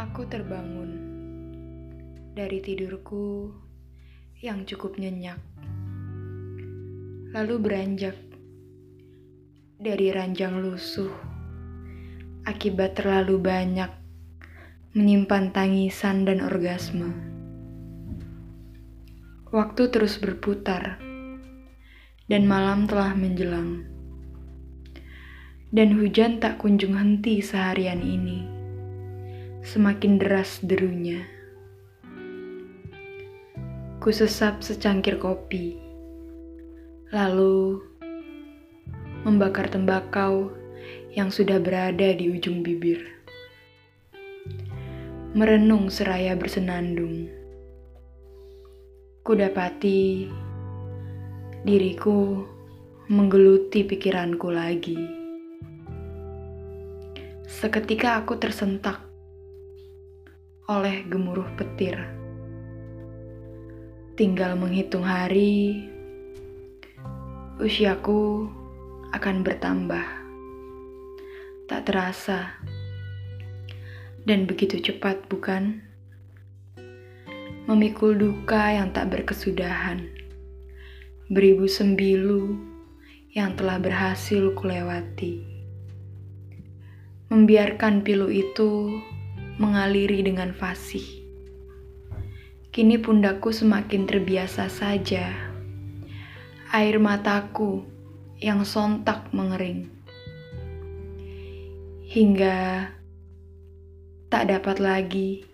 Aku terbangun dari tidurku yang cukup nyenyak, lalu beranjak dari ranjang lusuh akibat terlalu banyak menyimpan tangisan dan orgasme. Waktu terus berputar, dan malam telah menjelang, dan hujan tak kunjung henti seharian ini semakin deras derunya. Kusesap secangkir kopi, lalu membakar tembakau yang sudah berada di ujung bibir. Merenung seraya bersenandung. Kudapati diriku menggeluti pikiranku lagi. Seketika aku tersentak oleh gemuruh petir. Tinggal menghitung hari, usiaku akan bertambah. Tak terasa, dan begitu cepat, bukan? Memikul duka yang tak berkesudahan, beribu sembilu yang telah berhasil kulewati. Membiarkan pilu itu mengaliri dengan fasih. Kini pundakku semakin terbiasa saja. Air mataku yang sontak mengering. Hingga tak dapat lagi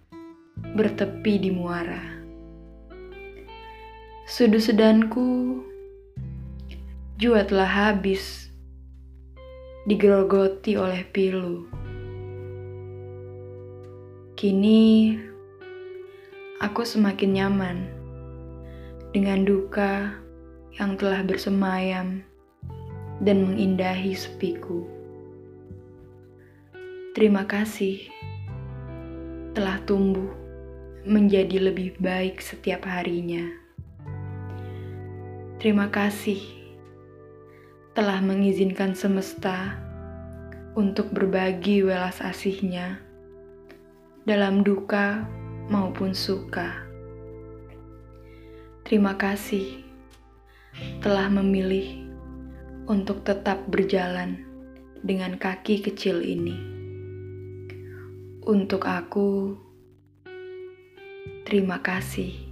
bertepi di muara. Sudu sedanku juga telah habis digerogoti oleh pilu. Kini aku semakin nyaman dengan duka yang telah bersemayam dan mengindahi sepiku. Terima kasih telah tumbuh menjadi lebih baik setiap harinya. Terima kasih telah mengizinkan semesta untuk berbagi welas asihnya dalam duka maupun suka. Terima kasih telah memilih untuk tetap berjalan dengan kaki kecil ini. Untuk aku, terima kasih.